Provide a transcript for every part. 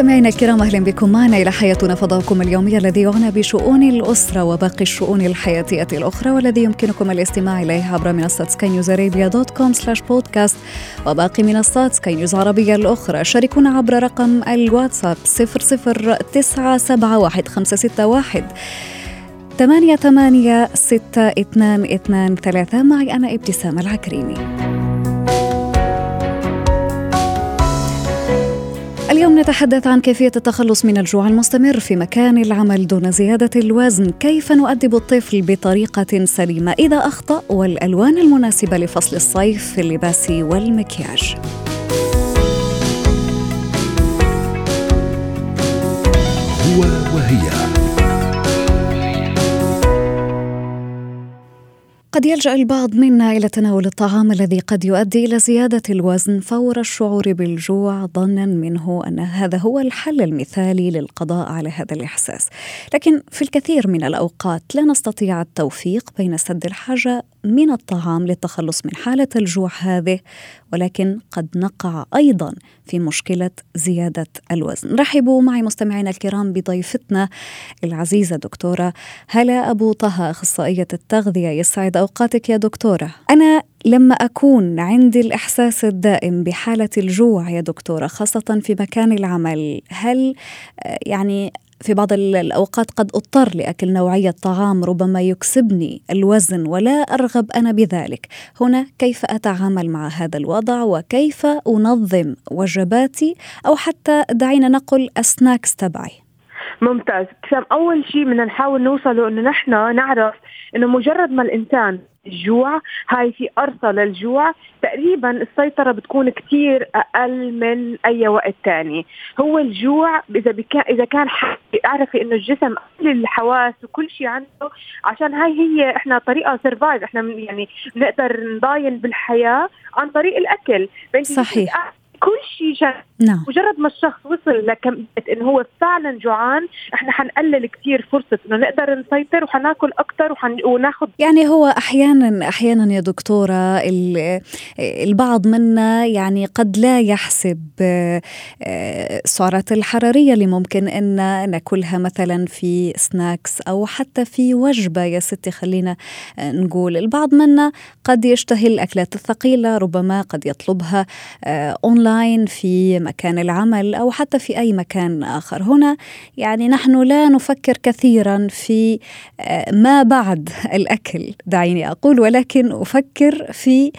مستمعينا الكرام أهلا بكم معنا إلى حياتنا فضاؤكم اليومي الذي يعنى بشؤون الأسرة وباقي الشؤون الحياتية الأخرى والذي يمكنكم الاستماع إليه عبر منصة Sky News Arabia dot com slash podcast وباقي منصات سكاي نيوز عربيه الأخرى. شاركونا عبر رقم الواتساب 00971 ثمانية ثمانية ستة اثنان اثنان ثلاثة. معي أنا ابتسام العكريمي. اليوم نتحدث عن كيفية التخلص من الجوع المستمر في مكان العمل دون زيادة الوزن، كيف نؤدب الطفل بطريقة سليمة؟ إذا أخطأ والألوان المناسبة لفصل الصيف في اللباس والمكياج. هو وهي. قد يلجأ البعض منا إلى تناول الطعام الذي قد يؤدي إلى زيادة الوزن فور الشعور بالجوع ظنا منه أن هذا هو الحل المثالي للقضاء على هذا الإحساس. لكن في الكثير من الأوقات لا نستطيع التوفيق بين سد الحاجة من الطعام للتخلص من حالة الجوع هذه ولكن قد نقع أيضا في مشكلة زيادة الوزن. رحبوا معي مستمعينا الكرام بضيفتنا العزيزة دكتورة هلا أبو طه أخصائية التغذية يسعد أوقاتك يا دكتورة. أنا لما أكون عندي الإحساس الدائم بحالة الجوع يا دكتورة خاصة في مكان العمل هل يعني في بعض الأوقات قد أضطر لأكل نوعية طعام ربما يكسبني الوزن ولا أرغب أنا بذلك. هنا كيف أتعامل مع هذا الوضع وكيف أنظم وجباتي؟ أو حتى دعينا نقل السناكس تبعي. ممتاز. أول شيء بدنا نحاول نوصله إنه نحن نعرف إنه مجرد ما الإنسان الجوع هاي في قرصة للجوع تقريبا السيطرة بتكون كتير أقل من أي وقت تاني. هو الجوع إذا بكا إذا كان اعرفي إنه الجسم كل الحواس وكل شيء عنده عشان هاي هي إحنا طريقة سرفايف إحنا يعني بنقدر نضاين بالحياة عن طريق الأكل. صحيح. كل شيء نعم. مجرد ما الشخص وصل لكم انه هو فعلا جوعان إحنا حنقلل كثير فرصة إنه نقدر نسيطر وحناكل أكثر وحن... وناخذ يعني هو أحيانا أحيانا يا دكتورة البعض منا يعني قد لا يحسب آه، السعرات الحرارية اللي ممكن إن ناكلها مثلا في snacks أو حتى في وجبة يا ستي خلينا آه، نقول البعض منا قد يشتهي الأكلات الثقيلة ربما قد يطلبها اونلاين آه، في مكان العمل أو حتى في أي مكان آخر. هنا يعني نحن لا نفكر كثيرا في آه، ما بعد الأكل. دعيني أقول ولكن أفكر في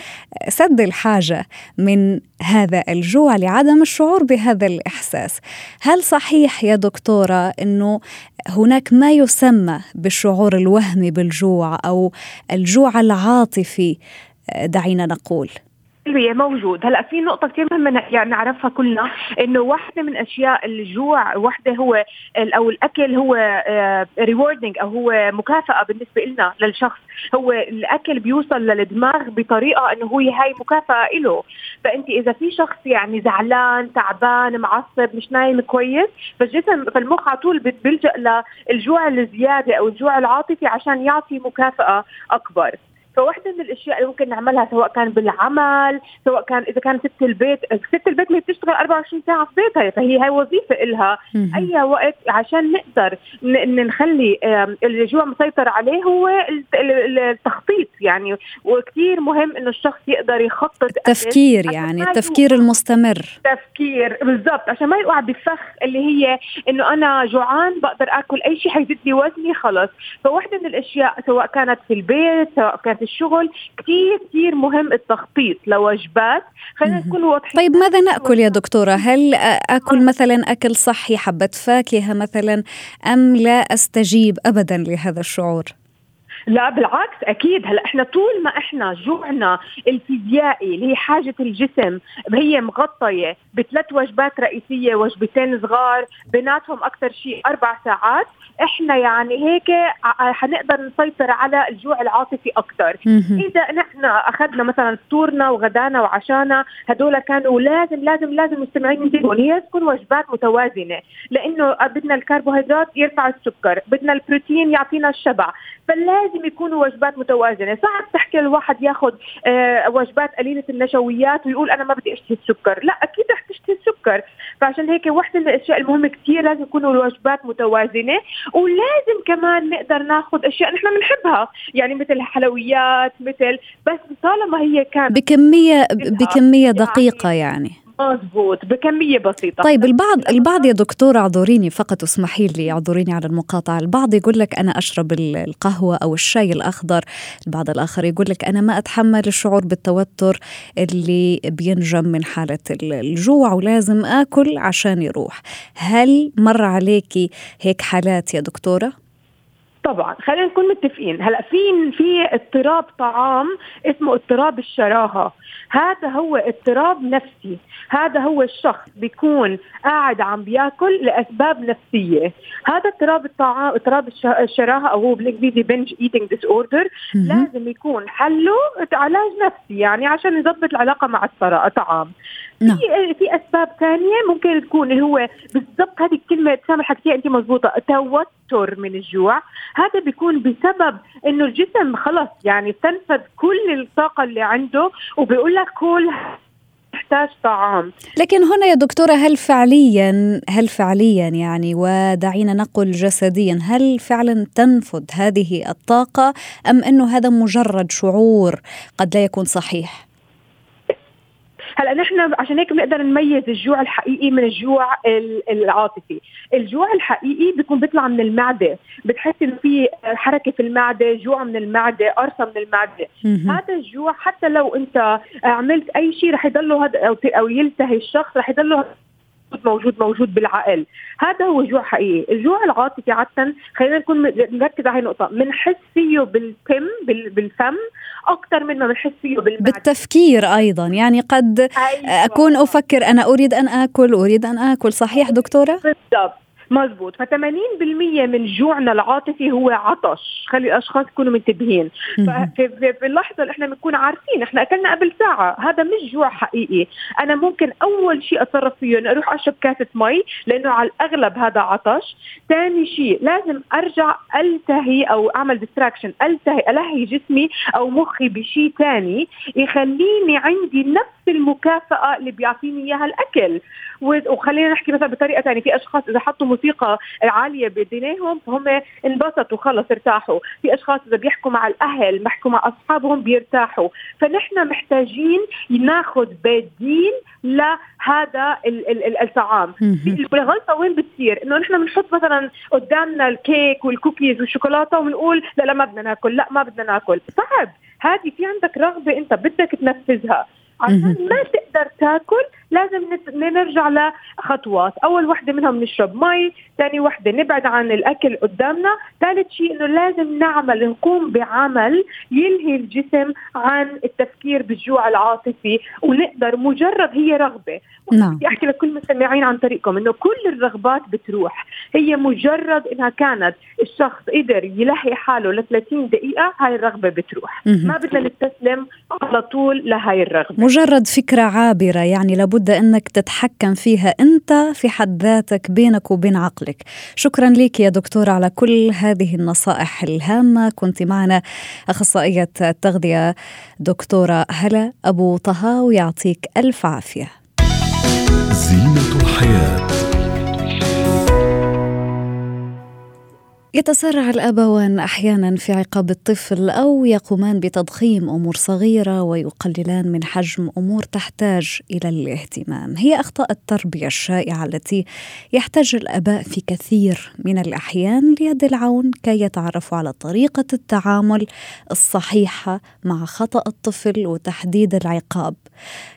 سد الحاجة من هذا الجوع لعدم الشعور بهذا الإحساس. هل صحيح يا دكتورة إنه هناك ما يسمى بالشعور الوهمي بالجوع أو الجوع العاطفي؟ آه، دعينا نقول. التلبية موجود. هلأ في نقطة كثير مهمة يعني نعرفها كلنا إنه واحدة من أشياء الجوع واحدة هو أو الأكل هو ريوردنج آه، أو هو مكافأة بالنسبة لنا للشخص. هو الأكل بيوصل للدماغ بطريقة إنه هو هاي مكافأة له فأنت إذا في شخص يعني زعلان تعبان معصب مش نايم كويس فالجسم فالمخ على طول بيلجأ للجوع الزيادة أو الجوع العاطفي عشان يعطي مكافأة أكبر. فواحدة من الأشياء اللي ممكن نعملها سواء كان بالعمل سواء كان إذا كان ست البيت ست البيت اللي بتشتغل 24 ساعة في بيتها فهي هاي وظيفة إلها. أي وقت عشان نقدر نخلي الجوع مسيطر عليه هو التخطيط يعني. وكثير مهم إنه الشخص يقدر يخطط التفكير يعني التفكير المستمر. تفكير بالضبط. عشان ما يوقع بفخ اللي هي إنه أنا جوعان بقدر آكل أي شيء حيزيد لي وزني خلص فواحدة من الأشياء سواء كانت في البيت سواء كانت الشغل كثير كثير مهم التخطيط لوجبات. خلينا نكون واضحين. طيب ماذا نأكل يا دكتورة؟ هل أكل مثلا أكل صحي حبة فاكهة مثلا أم لا أستجيب ابدا لهذا الشعور؟ لا بالعكس أكيد. هلأ إحنا طول ما إحنا جوعنا الفيزيائي اللي هي حاجة الجسم هي مغطية بثلاث وجبات رئيسية وجبتين صغار بيناتهم أكثر شيء أربع ساعات. إحنا يعني هيك حنقدر نسيطر على الجوع العاطفي أكثر. إذا نحن أخذنا مثلا فطورنا وغدانا وعشانا هدول كانوا لازم لازم لازم المستمعين ينتبهوا هي تكون وجبات متوازنة لأنه بدنا الكربوهيدرات يرفع السكر بدنا البروتين يعطينا الشبع. فلازم يكونوا وجبات متوازنة. صعب تحكي الواحد ياخذ آه وجبات قليلة النشويات ويقول أنا ما بدي اشتهي السكر. لا أكيد رح تشتهي السكر. فعشان هيك وحدة من الأشياء المهمة كثير لازم يكونوا الوجبات متوازنة. ولازم كمان نقدر ناخذ أشياء نحن بنحبها. يعني مثل الحلويات مثل بس طالما هي كانت بكميه بكمية دقيقة يعني. مضبوط بكمية بسيطة. طيب البعض البعض يا دكتور اعذريني فقط اسمحي لي اعذريني على المقاطعة. البعض يقول لك أنا أشرب القهوة أو الشاي الأخضر. البعض الآخر يقول لك أنا ما أتحمل الشعور بالتوتر اللي بينجم من حالة الجوع ولازم آكل عشان يروح. هل مر عليكي هيك حالات يا دكتورة؟ طبعا خلينا نكون متفقين. هلأ في في اضطراب طعام اسمه اضطراب الشراهة. هذا هو اضطراب نفسي. هذا هو الشخص بيكون قاعد عم بيأكل لأسباب نفسية. هذا اضطراب الطعام اضطراب الشراهة أو هو بالإنجليزي binge eating disorder لازم يكون حله علاج نفسي يعني عشان يضبط العلاقة مع الطعام نعم. في في أسباب ثانية ممكن تكون اللي هو بالضبط هذه الكلمة سامح حكيتيها أنت مضبوطة توتر من الجوع هذا بيكون بسبب إنه الجسم خلص يعني استنفذ كل الطاقة اللي عنده وبيقول لك كل تحتاج طعام لكن هنا يا دكتورة هل فعليا هل فعليا يعني ودعينا نقل جسديا هل فعلا تنفذ هذه الطاقة أم أنه هذا مجرد شعور قد لا يكون صحيح؟ هلا نحن عشان هيك بنقدر نميز الجوع الحقيقي من الجوع العاطفي، الجوع الحقيقي بيكون بيطلع من المعدة، بتحس إنه في حركة في المعدة، جوع من المعدة، قرصة من المعدة، هذا الجوع حتى لو أنت عملت أي شيء رح يضله هذا أو يلتهي الشخص رح يضله موجود موجود بالعقل. هذا هو جوع حقيقي. الجوع العاطفي عادة خلينا نكون نركز على النقطة. بنحس فيه بالفم بالفم أكثر من ما بنحس فيه بالمعدة بالتفكير أيضا. يعني قد أيوة. أكون أفكر أنا أريد أن آكل أريد أن آكل. صحيح دكتورة؟ بالضبط. مزبوط. ف 80% من جوعنا العاطفي هو عطش. خلي الأشخاص يكونوا منتبهين. ففي اللحظة اللي إحنا بنكون عارفين إحنا أكلنا قبل ساعة. هذا مش جوع حقيقي. أنا ممكن أول شيء أتصرف فيه اني أروح أشرب كاسة مي لأنه على الأغلب هذا عطش. ثاني شيء لازم أرجع ألتهي أو أعمل distraction ألتهي ألهي جسمي أو مخي بشيء ثاني يخليني عندي نفس المكافأة اللي بيعطيني إياها الأكل. وخلينا نحكي مثلا بطريقة ثانية. في أشخاص إذا حطوا موسيقى عاليه بدينيهم فهم انبسطوا خلص ارتاحوا. في أشخاص إذا بيحكوا مع الأهل بيحكوا مع أصحابهم بيرتاحوا. فنحن محتاجين ناخذ بديل لهذا الطعام. الغلطة وين بتصير؟ إنه نحن بنحط مثلا قدامنا الكيك والكوكيز والشوكولاتة وبنقول لا لا ما بدنا ناكل لا ما بدنا ناكل. صعب. هذه في عندك رغبة أنت بدك تنفذها. عشان ما تقدر تاكل لازم نرجع لخطوات. أول وحدة منهم نشرب مي ثاني وحدة نبعد عن الأكل قدامنا ثالث شيء إنه لازم نعمل نقوم بعمل يلهي الجسم عن التفكير بالجوع العاطفي ونقدر مجرد هي رغبة. نعم. بدي أحكي لكل المستمعين عن طريقكم إنه كل الرغبات بتروح. هي مجرد إنها كانت الشخص قدر يلهي حاله ل 30 دقيقة هاي الرغبة بتروح. ما بدنا نستسلم على طول لهاي الرغبة. مجرد فكرة عابرة يعني لابد إنك تتحكم فيها أنت في حد ذاتك بينك وبين عقلك. شكرا لك يا دكتور على كل هذه النصائح الهامة. كنت معنا أخصائية التغذية دكتورة هلا أبو طه ويعطيك ألف عافية. زينة الحياة. يتسرع الابوان أحيانا في عقاب الطفل أو يقومان بتضخيم أمور صغيرة ويقللان من حجم أمور تحتاج إلى الاهتمام. هي أخطاء التربية الشائعة التي يحتاج الآباء في كثير من الأحيان ليد العون كي يتعرفوا على طريقة التعامل الصحيحة مع خطأ الطفل وتحديد العقاب.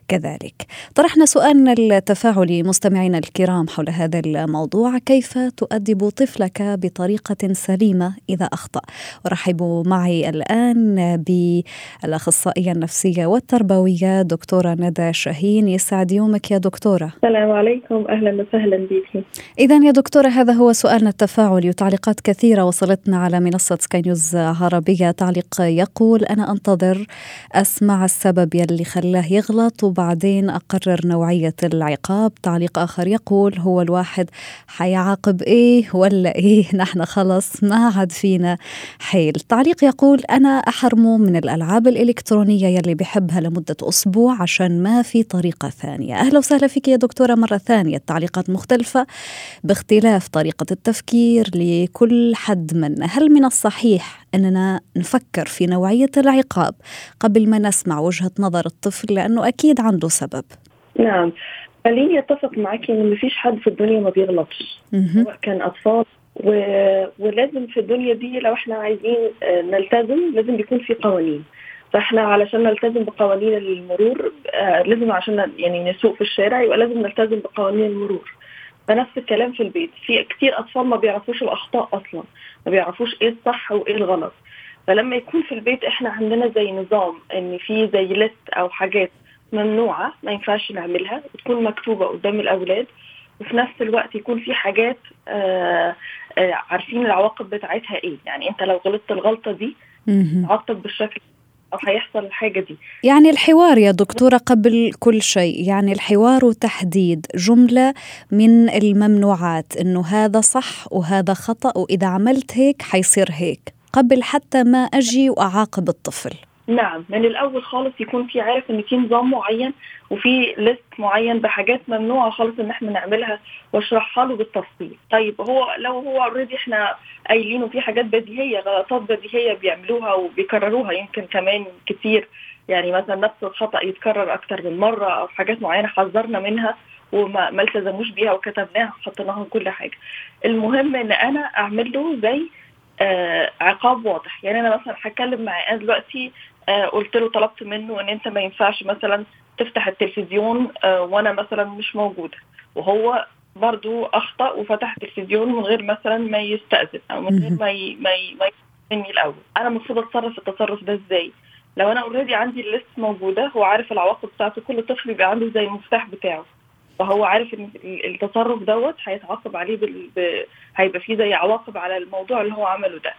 كذلك. طرحنا سؤالنا التفاعلي مستمعينا الكرام حول هذا الموضوع. كيف تؤدب طفلك بطريقة سليمة إذا أخطأ؟ أرحب معي الآن بالأخصائية النفسية والتربوية دكتورة ندى شاهين. يسعد يومك يا دكتورة. السلام عليكم. أهلا وسهلا بك. إذا يا دكتورة هذا هو سؤالنا التفاعلي وتعليقات كثيرة وصلتنا على منصة سكاي نيوز عربية. تعليق يقول أنا أنتظر أسمع السبب يلي خلاه يغلط وبعدين أقرر نوعية العقاب. تعليق آخر يقول هو الواحد حيعاقب إيه ولا إيه؟ نحن خلص ما عاد فينا حيل. تعليق يقول أنا أحرمه من الألعاب الإلكترونية يلي بحبها لمدة أسبوع عشان ما في طريقة ثانية. أهلا وسهلا فيك يا دكتورة مرة ثانية. التعليقات مختلفة باختلاف طريقة التفكير لكل حد منا. هل من الصحيح أننا نفكر في نوعية العقاب قبل ما نسمع وجهة نظر الطفل لأنه أكيد عنده سبب. نعم. خليني أتفق معك إن مفيش حد في الدنيا ما بيغلطش سواء كان أطفال و... ولازم في الدنيا دي لو إحنا عايزين آه، نلتزم لازم يكون في قوانين. فإحنا علشان نلتزم بقوانين المرور آه، لازم عشان يعني نسوق في الشارع يبقى لازم نلتزم بقوانين المرور. فنفس الكلام في البيت. في كتير أطفال ما بيعرفوش الأخطاء أصلا ما بيعرفوش إيه الصح وإيه الغلط. فلما يكون في البيت إحنا عندنا زي نظام إن في زي ليست أو حاجات ممنوعة ما ينفعش نعملها وتكون مكتوبة قدام الأولاد وفي نفس الوقت يكون في حاجات آآ آآ عارفين العواقب بتاعتها إيه. يعني أنت لو غلطت الغلطة دي تعاقب بالشكل أو هيحصل الحاجة دي. يعني الحوار يا دكتورة قبل كل شيء يعني الحوار وتحديد جملة من الممنوعات إنه هذا صح وهذا خطأ وإذا عملت هيك حيصير هيك قبل حتى ما أجي وأعاقب الطفل. نعم من الأول خالص يكون في عارف إن في نظام معين وفي ليست معين بحاجات ممنوعة خالص إن إحنا نعملها واشرحها له بالتفصيل. طيب هو لو هو اوريدي إحنا قايلين في حاجات بديهية غلطات بديهية بيعملوها وبيكرروها يمكن كمان كتير يعني مثلا نفس الخطأ يتكرر أكتر من مرة أو حاجات معينة حذرنا منها وما ما التزموش بيها وكتبناها وحطيناها كل حاجة. المهم إن أنا أعمل له زي آه عقاب واضح. يعني أنا مثلا هتكلم معاه دلوقتي قلت له طلبت منه إن أنت ما ينفعش مثلا تفتح التلفزيون آه وأنا مثلا مش موجودة. وهو برضو أخطأ وفتح التلفزيون من غير مثلا ما يستأذن أو من غير ما ي... ما ي... ما يستأذني الأول. أنا المفروض أتصرف التصرف ده إزاي؟ لو أنا already عندي ال list موجودة هو عارف العواقب بتاعته كل طفل بيبقى عنده زي المفتاح بتاعه. فهو عارف إن التصرف دوت هيتعاقب عليه بال... ب... هيبقى فيه زي عواقب على الموضوع اللي هو عمله ده.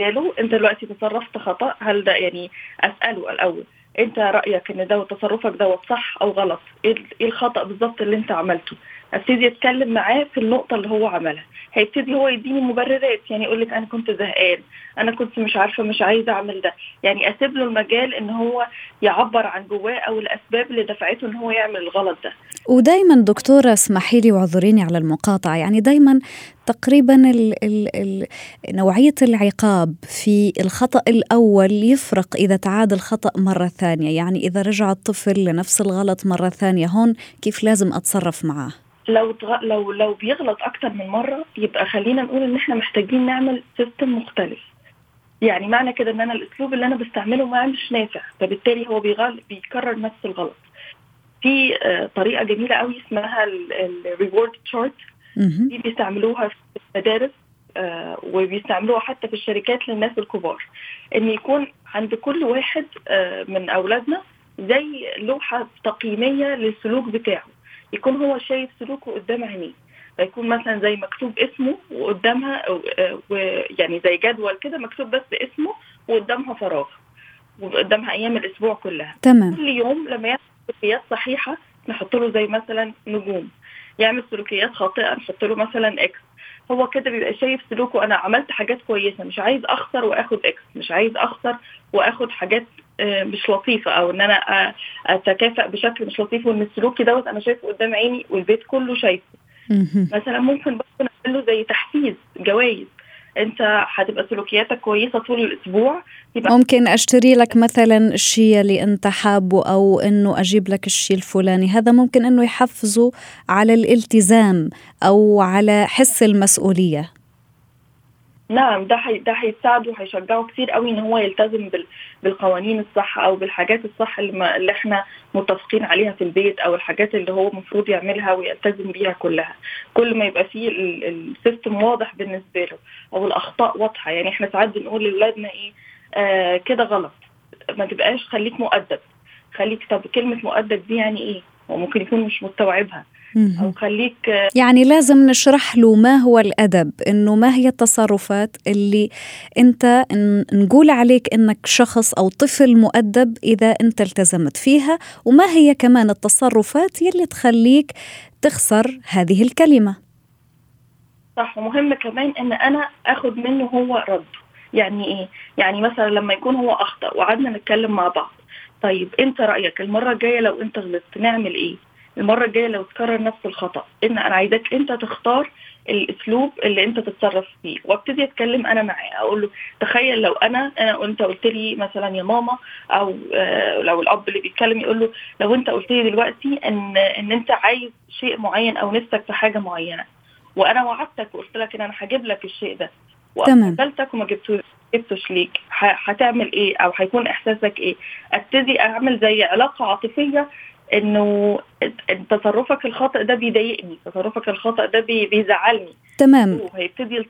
فهسأله أنت دلوقتي تصرفت خطأ هل ده يعني أسأله الأول. أنت رأيك إن ده تصرفك دوت صح أو غلط؟ إيه الخطأ بالظبط اللي أنت عملته؟ ابتدي أتكلم معاه في النقطة اللي هو عملها. هيبتدي هو يديني مبررات يعني يقول لك أنا كنت زهقان أنا كنت مش عارفة مش عايزة أعمل ده. يعني أسيب له المجال إن هو يعبر عن جواه أو الأسباب اللي دفعته إن هو يعمل الغلط ده. ودايما دكتوره اسمحي لي واعذريني على المقاطعة. يعني دايما تقريبا ال ال ال نوعية العقاب في الخطأ الأول يفرق إذا تعاد الخطأ مرة ثانية. يعني إذا رجع الطفل لنفس الغلط مرة ثانية هون كيف لازم أتصرف معاه؟ لو تغ... لو لو بيغلط أكتر من مرة يبقى خلينا نقول إن إحنا محتاجين نعمل سيستم مختلف. يعني معنى كده إن أنا الأسلوب اللي أنا بستعمله ما مش نافع فبالتالي هو بيغل... بيكرر نفس الغلط. في آه طريقة جميلة قوي اسمها الريورد تشارت دي بيستعملوها في المدارس آه وبيستعملوها حتى في الشركات للناس الكبار. إن يكون عند كل واحد آه من أولادنا زي لوحة تقييمية للسلوك بتاعه. يكون هو شايف سلوكه قدام عينيه فيكون مثلا زي مكتوب اسمه وقدامها ويعني زي جدول كده مكتوب بس اسمه وقدامها فراغ. وقدامها أيام الأسبوع كلها. تمام. كل يوم لما يعمل سلوكيات صحيحة نحط له زي مثلا نجوم. يعمل سلوكيات خاطئة نحط له مثلا X هو كده بيبقى شايف سلوكه أنا عملت حاجات كويسة مش عايز أخسر وآخد X مش عايز أخسر وآخد حاجات مش لطيفة أو إن أنا اتكافئ بشكل مش لطيف وإن سلوكي دوت أنا شايفه قدام عيني والبيت كله شايفه. مثلا ممكن برضه نعمل له زي تحفيز جوائز. انت هتبقى سلوكياتك كويسة طول الأسبوع. ممكن أشتري لك مثلا الشيء اللي انت حابه أو إنه أجيب لك الشيء الفلاني. هذا ممكن إنه يحفزه على الالتزام أو على حس المسؤولية. نعم ده حي... ده هيساعده وهيشجعه كتير قوي إن هو يلتزم بال... بالقوانين الصح أو بالحاجات الصح اللي, ما... اللي إحنا متفقين عليها في البيت أو الحاجات اللي هو المفروض يعملها ويلتزم بيها كلها. كل ما يبقى فيه السيستم واضح بالنسبة له أو الأخطاء واضحة. يعني إحنا ساعات بنقول لاولادنا إيه؟ آه كده غلط. ما تبقاش خليك مؤدب. خليك طب كلمة مؤدب دي يعني إيه؟ وممكن يكون مش مستوعبها. أو خليك يعني لازم نشرح له ما هو الأدب إنه ما هي التصرفات اللي أنت نقول عليك إنك شخص أو طفل مؤدب إذا أنت التزمت فيها وما هي كمان التصرفات يلي تخليك تخسر هذه الكلمة. صح ومهم كمان إن أنا اخذ منه هو رد. يعني إيه؟ يعني مثلا لما يكون هو أخطأ وقعدنا نتكلم مع بعض. طيب أنت رأيك المرة الجاية لو أنت غلطت نعمل إيه؟ المرة الجاية لو تكرر نفس الخطأ إن أنا عايزاك أنت تختار الأسلوب اللي أنت تتصرف فيه وأبتدي أتكلم أنا معاه أقول له تخيل لو أنا أنا وأنت قلت لي مثلا يا ماما أو آه لو الأب اللي بيتكلم يقول له لو أنت قلت لي دلوقتي إن إن أنت عايز شيء معين أو نفسك في حاجة معينة وأنا وعدتك وقلت لك إن أنا هجيب لك الشيء ده وقبلتك وما جبتوش جبتش ليك هتعمل إيه أو هيكون إحساسك إيه؟ أبتدي أعمل زي علاقة عاطفية إنه تصرفك الخاطئ ده بيضايقني تصرفك الخاطئ ده بيزعلني. تمام. هيبتدي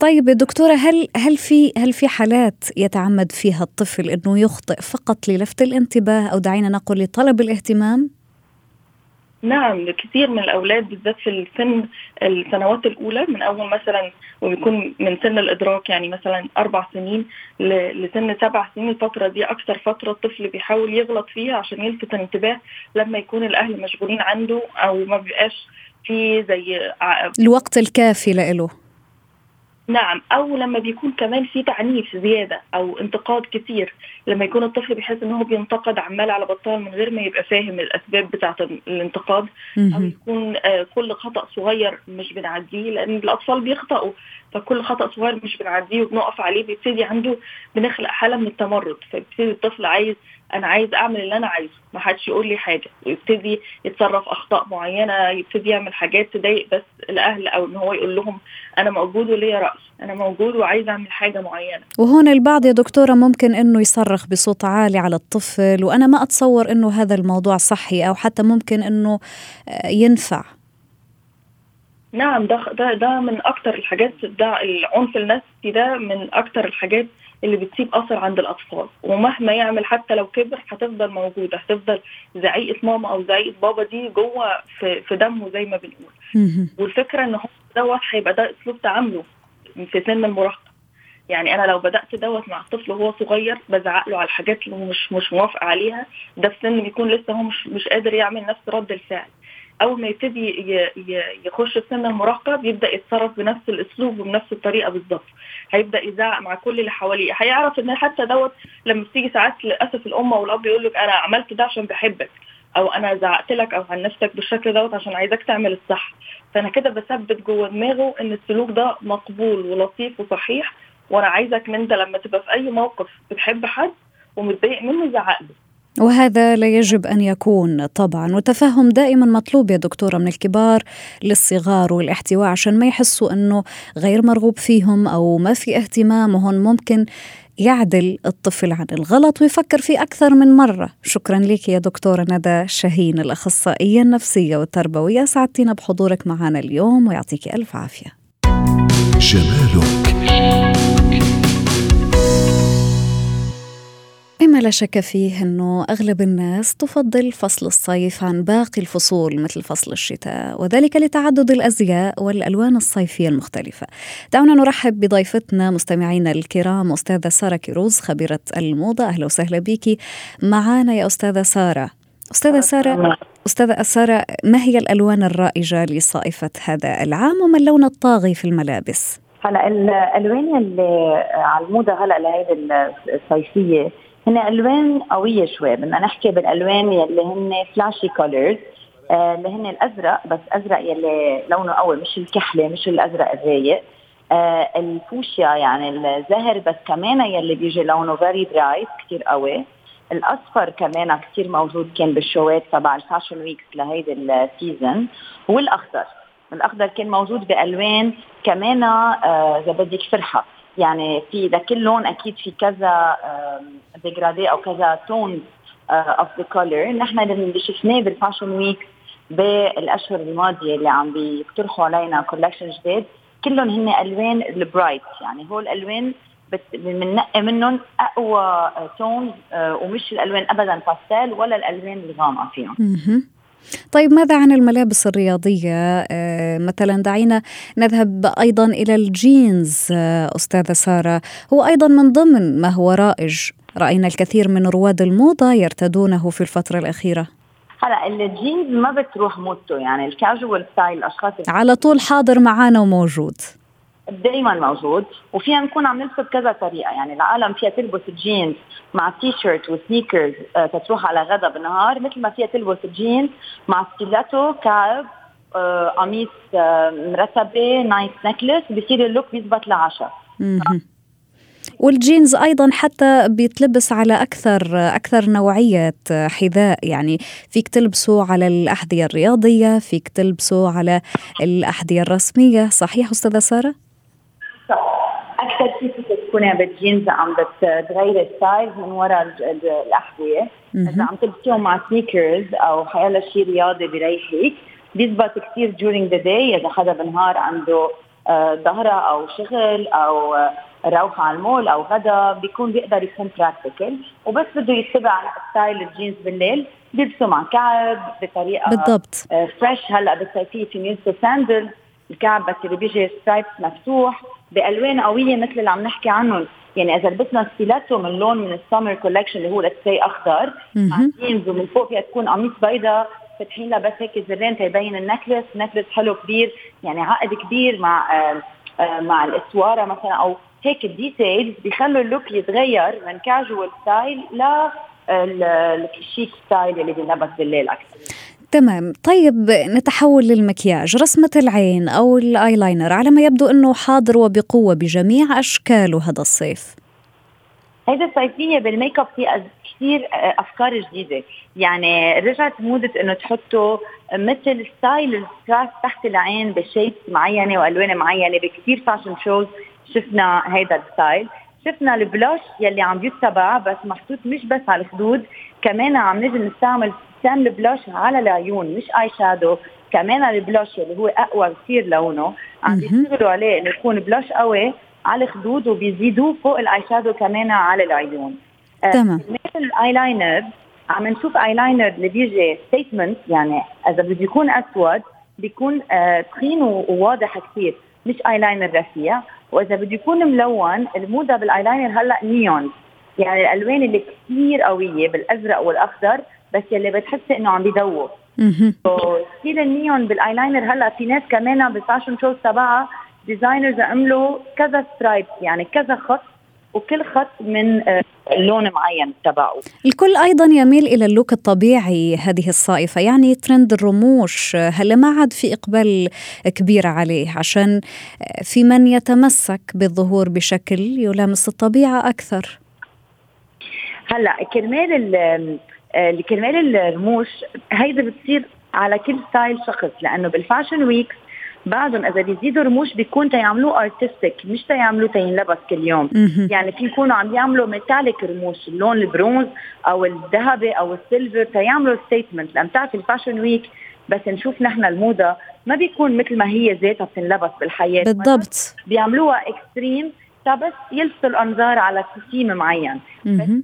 طيب دكتورة هل هل في هل في حالات يتعمد فيها الطفل إنه يخطئ فقط للفت الانتباه أو دعينا نقول لطلب الاهتمام؟ نعم كثير من الأولاد بالذات في السن السنوات الأولى من أول مثلا وبيكون من سن الإدراك يعني مثلا أربع سنين لسن سبع سنين الفترة دي أكثر فترة الطفل بيحاول يغلط فيها عشان يلفت الانتباه لما يكون الأهل مشغولين عنده أو ما بيبقاش في زي الوقت الكافي له نعم أو لما بيكون كمان في تعنيف زيادة أو انتقاد كثير لما يكون الطفل بيحس إن هو بينتقد عمال على بطال من غير ما يبقى فاهم الأسباب بتاعة الانتقاد أو يكون آه كل خطأ صغير مش بنعديه لأن الأطفال بيخطئوا فكل خطأ صغير مش بنعديه وبنقف عليه بيبتدي عنده بنخلق حالة من التمرد. فبيبتدي الطفل عايز أنا عايز أعمل اللي أنا عايزه ما حدش يقول لي حاجة. ويبتدي يتصرف أخطاء معينة يبتدي يعمل حاجات تضايق بس الأهل أو إن هو يقول لهم أنا موجود وليا راي أنا موجود وعايز أعمل حاجة معينة. وهون البعض يا دكتورة ممكن إنه يصرخ بصوت عالي على الطفل وأنا ما أتصور إنه هذا الموضوع صحي أو حتى ممكن إنه ينفع. نعم ده ده ده من أكتر الحاجات ده العنف النفسي ده من أكتر الحاجات اللي بتسيب أثر عند الأطفال. ومهما يعمل حتى لو كبر هتفضل موجودة هتفضل زعيقة ماما أو زعيقة بابا دي جوه في, في دمه زي ما بنقول. والفكرة إن هو دوت هيبقى ده أسلوب تعامله في سن المراهقة. يعني أنا لو بدأت دوت مع الطفل وهو صغير بزعق له على الحاجات اللي مش مش موافق عليها ده في سن بيكون لسه هو مش مش قادر يعمل نفس رد الفعل. أول ما يبتدي يخش سن المراهقة بيبدأ يتصرف بنفس الأسلوب وبنفس الطريقة بالظبط. هيبدأ يزعق مع كل اللي حواليه. هيعرف إن حتى دوت لما بتيجي ساعات للأسف الأم أو الأب يقول لك أنا عملت ده عشان بحبك أو أنا زعقت لك أو عنفتك بالشكل دوت عشان عايزك تعمل الصح. فأنا كده بثبت جوه دماغه إن السلوك ده مقبول ولطيف وصحيح وأنا عايزك ان انت لما تبقى في أي موقف بتحب حد ومتضايق منه زعق له. وهذا لا يجب أن يكون طبعا. والتفهم دائما مطلوب يا دكتورة من الكبار للصغار والاحتواء عشان ما يحسوا إنه غير مرغوب فيهم أو ما في اهتمام وهون ممكن يعدل الطفل عن الغلط ويفكر فيه أكثر من مرة. شكرا لك يا دكتورة ندى شاهين الأخصائية النفسية والتربوية. سعدتينا بحضورك معنا اليوم ويعطيك ألف عافية. جمالك. لا شك فيه أنه أغلب الناس تفضل فصل الصيف عن باقي الفصول مثل فصل الشتاء وذلك لتعدد الأزياء والألوان الصيفية المختلفة. دعونا نرحب بضيفتنا مستمعينا الكرام أستاذة سارة كيروز خبيرة الموضة. أهلا وسهلا بك. معنا يا أستاذة سارة. أستاذة سارة أستاذة سارة ما هي الألوان الرائجة لصائفة هذا العام وما اللون الطاغي في الملابس؟ هلا الألوان اللي على الموضة هلا لهيدي الصيفية هن ألوان قوية شوي بدنا نحكي بالألوان يلي هن فلاشي كولرز آه اللي هن الأزرق بس أزرق يلي لونه قوي مش الكحلة مش الأزرق الرايق. آه الفوشيا يعني الزهر بس كمان يلي بيجي لونه very bright كثير قوي. الأصفر كمان كثير موجود كان بالشوات تبع ال fashion weeks لهيدي ال season والأخضر. الأخضر كان موجود بألوان كمان آه، إذا آه بدك فرحة. يعني في لكل لون أكيد في كذا dégradé أو كذا tone of the color نحن اللي شفناه بال fashion week بالأشهر الماضية اللي عم بيقترحوا علينا collection جديد كلهم هن ألوان ال bright يعني هول الالوان بننقي منهم أقوى tones آه، ومش الألوان ابدا باستيل ولا الألوان الغامقة فيهم. طيب ماذا عن الملابس الرياضية؟ آه، مثلا دعينا نذهب أيضا إلى الجينز آه، أستاذة سارة. هو أيضا من ضمن ما هو رائج. رأينا الكثير من رواد الموضة يرتدونه في الفترة الأخيرة. هلا الجينز ما بتروح موضته يعني ال casual style الاشخاص على طول حاضر معنا وموجود. دائما موجود وفينا نكون عم نلبسه بكذا طريقة. يعني العالم فيها تلبس جينز مع T-shirt و sneakers آه تتروح على غدا بالنهار مثل ما فيها تلبس جينز مع stiletto كعب آه قميص آه مرتبة nice necklace بصير ال look بيزبط لعشاء والجينز أيضا حتى بيتلبس على أكثر أكثر نوعيه حذاء. يعني فيك تلبسه على الأحذية الرياضية فيك تلبسه على الأحذية الرسمية. صحيح أستاذة سارة؟ أكثر شيء فيك تكوني بالجينز عم بتغيري style من وراء الأحذية. إذا عم تلبسيهم مع sneakers أو حيلا شيء رياضي بريحك بيزبط كثير during the day. إذا حدا بالنهار عنده ظهره أو شغل أو روح على المول أو غدا بيكون بيقدر يكون practical وبس بده يتبع style الجينز بالليل. بيلبسه مع كعب بطريقة بالضبط. fresh هلأ بالصيفيه فيهن يلبسوا sandal الكعب بس اللي بيجي straps مفتوح. بألوان قوية مثل اللي عم نحكي عنهم. يعني إذا لبسنا stiletto من لون من ال summer collection اللي هو let's say أخضر مع جينز ومن فوق فيها تكون قميص بيضاء فاتحين لها بس هيك زرين تيبين ال necklace necklace حلو كبير يعني عقد كبير مع آه آه مع الإسوارة مثلا أو هيك ال details بيخلوا ال look يتغير من casual style لل chic style اللي بينلبس بالليل أكثر. تمام. طيب نتحول للمكياج. رسمة العين أو الآيلاينر على ما يبدو أنه حاضر وبقوة بجميع أشكاله هذا الصيف. هيدا الصيفية بالميك أب في كثير أفكار جديدة. يعني رجعت موضة أنه تحطوا مثل style ال strass تحت العين ب shapes معينة وألوان معينة بكثير fashion shows شفنا هيدا ال style. شفنا ال blush يلي عم يتبع بس محطوط مش بس على الخدود كمان عم نجي نستعمل ستان ال blush على العيون مش eye shadow كمان ال blush اللي هو أقوى كثير لونه. عم بيشتغلوا عليه إنه يكون blush قوي على الخدود وبيزيدوه فوق ال eye shadow كمان على العيون. تمام. مثل الايلاينر عم نشوف ايلاينر اللي بيجي statement يعني إذا بده يكون أسود بيكون آه تخين وواضح كثير مش ايلاينر رفيع. وإذا بده يكون ملون الموضة بالايلاينر هلأ نيون يعني الألوان اللي كثير قوية بالأزرق والأخضر بس يلي بتحسي إنه عم بيدوب style ال neon بال eyeliner هلأ في ناس كمان بال fashion shows تبعها designers عملوا كذا stripe يعني كذا خط وكل خط من آه، لون معين تبعه. الكل أيضا يميل إلى ال look الطبيعي هذه الصائفة يعني ترند الرموش. هلا ما عاد في إقبال كبير عليه عشان في من يتمسك بالظهور بشكل يلامس الطبيعة أكثر. هلأ كرمال آه، كرمال الرموش هيدا بتصير على كل style شخص لأنه بال fashion weeks بعدهم إذا بيزيدوا رموش بيكون تيعملوه artistic مش تيعملوه تينلبس كل يوم. يعني في يكونوا عم يعملوا metallic رموش اللون البرونز أو الذهبي أو ال silver تيعملوا statement لأن بتعرفي ال fashion week بس نشوف نحن الموضة ما بيكون مثل ما هي ذاتها بتنلبس بالحياة. بالضبط. بيعملوها extreme بس يلفتوا الأنظار على ثيم معين.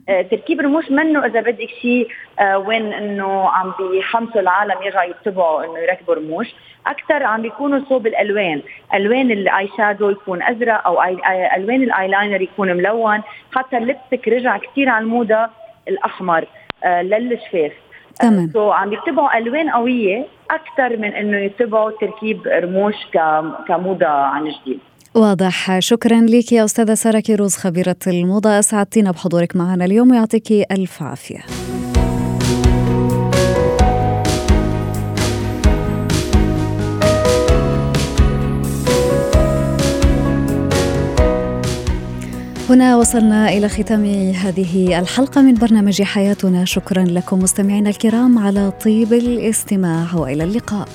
آه تركيب رموش منه إذا بدك شيء آه وين إنه عم بيحمسوا العالم يرجعوا يتبعوا إنه يركبوا رموش أكثر عم بيكونوا صوب الألوان. ألوان ال eye shadow يكون أزرق أو آي ألوان الأيلاينر يكون ملون. حتى ال lipstick رجع كثير على الموضة الأحمر آه للشفاف. تمام. سو عم يتبعوا ألوان قوية أكثر من إنه يتبعوا تركيب رموش كموضة عن جديد. واضح. شكرا لك يا أستاذة سارة كيروز خبيرة الموضة. أسعدتينا بحضورك معنا اليوم ويعطيك ألف عافية. هنا وصلنا إلى ختام هذه الحلقة من برنامج حياتنا. شكرا لكم مستمعينا الكرام على طيب الاستماع وإلى اللقاء.